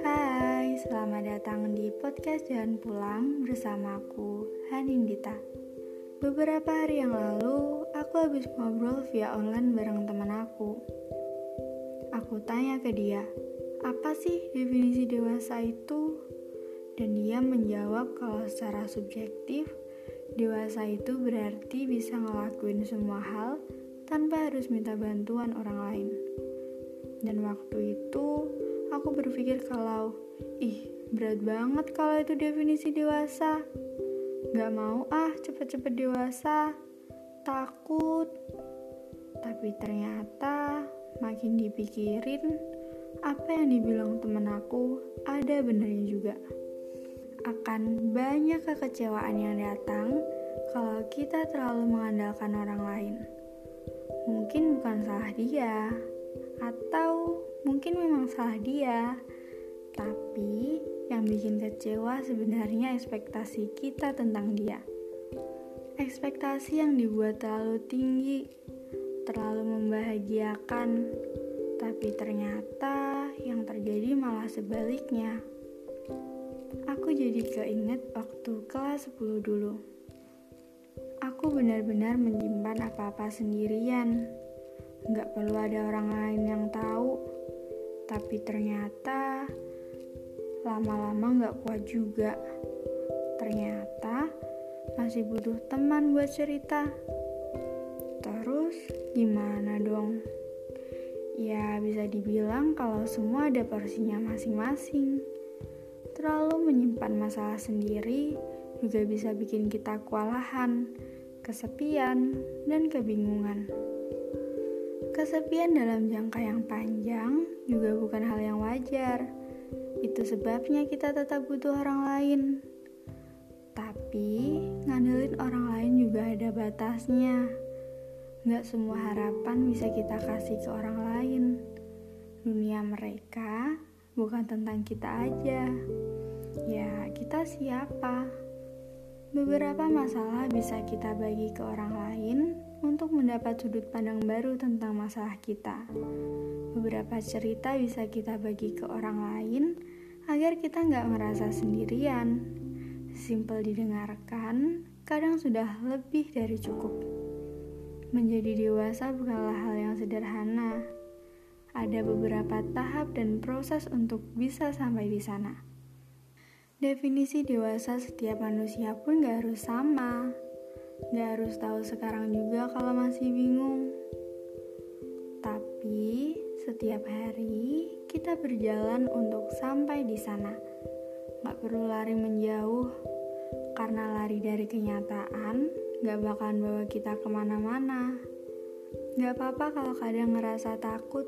Hai, selamat datang di podcast Jalan Pulang bersamaku, Hanindita. Beberapa hari yang lalu, aku habis ngobrol via online bareng teman aku. Aku tanya ke dia, apa sih definisi dewasa itu? Dan dia menjawab kalau secara subjektif, dewasa itu berarti bisa ngelakuin semua hal tanpa harus minta bantuan orang lain. Dan waktu itu aku berpikir kalau, ih berat banget kalau itu definisi dewasa. Gak mau ah cepet-cepet dewasa, takut. Tapi ternyata makin dipikirin, apa yang dibilang temen aku ada benernya juga. Akan banyak kekecewaan yang datang kalau kita terlalu mengandalkan orang lain mungkin bukan salah dia, atau mungkin memang salah dia, tapi yang bikin kecewa sebenarnya ekspektasi kita tentang dia. Ekspektasi yang dibuat terlalu tinggi, terlalu membahagiakan, tapi ternyata yang terjadi malah sebaliknya. Aku jadi keinget waktu kelas 10 dulu. Benar-benar menyimpan apa-apa sendirian. Gak perlu ada orang lain yang tahu. Tapi ternyata lama-lama gak kuat juga. Ternyata masih butuh teman buat cerita. Terus gimana dong? Ya bisa dibilang kalau semua ada porsinya masing-masing. Terlalu menyimpan masalah sendiri juga bisa bikin kita kewalahan, kesepian, dan kebingungan. Kesepian dalam jangka yang panjang juga bukan hal yang wajar. Itu sebabnya kita tetap butuh orang lain. Tapi, ngandelin orang lain juga ada batasnya. Gak semua harapan bisa kita kasih ke orang lain. Dunia mereka bukan tentang kita aja. Ya, kita siapa? Beberapa masalah bisa kita bagi ke orang lain untuk mendapat sudut pandang baru tentang masalah kita. Beberapa cerita bisa kita bagi ke orang lain agar kita nggak merasa sendirian. Simpel didengarkan, kadang sudah lebih dari cukup. Menjadi dewasa bukanlah hal yang sederhana. Ada beberapa tahap dan proses untuk bisa sampai di sana. Definisi dewasa setiap manusia pun gak harus sama. Gak harus tahu sekarang juga kalau masih bingung. Tapi setiap hari kita berjalan untuk sampai di sana. Gak perlu lari menjauh, karena lari dari kenyataan gak bakalan bawa kita ke mana-mana. Gak apa-apa kalau kadang ngerasa takut,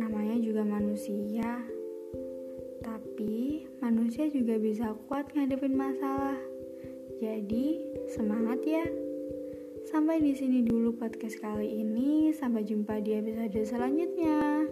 namanya juga manusia. Tapi manusia juga bisa kuat ngadepin masalah. Jadi, semangat ya. Sampai di sini dulu podcast kali ini. Sampai jumpa di episode selanjutnya.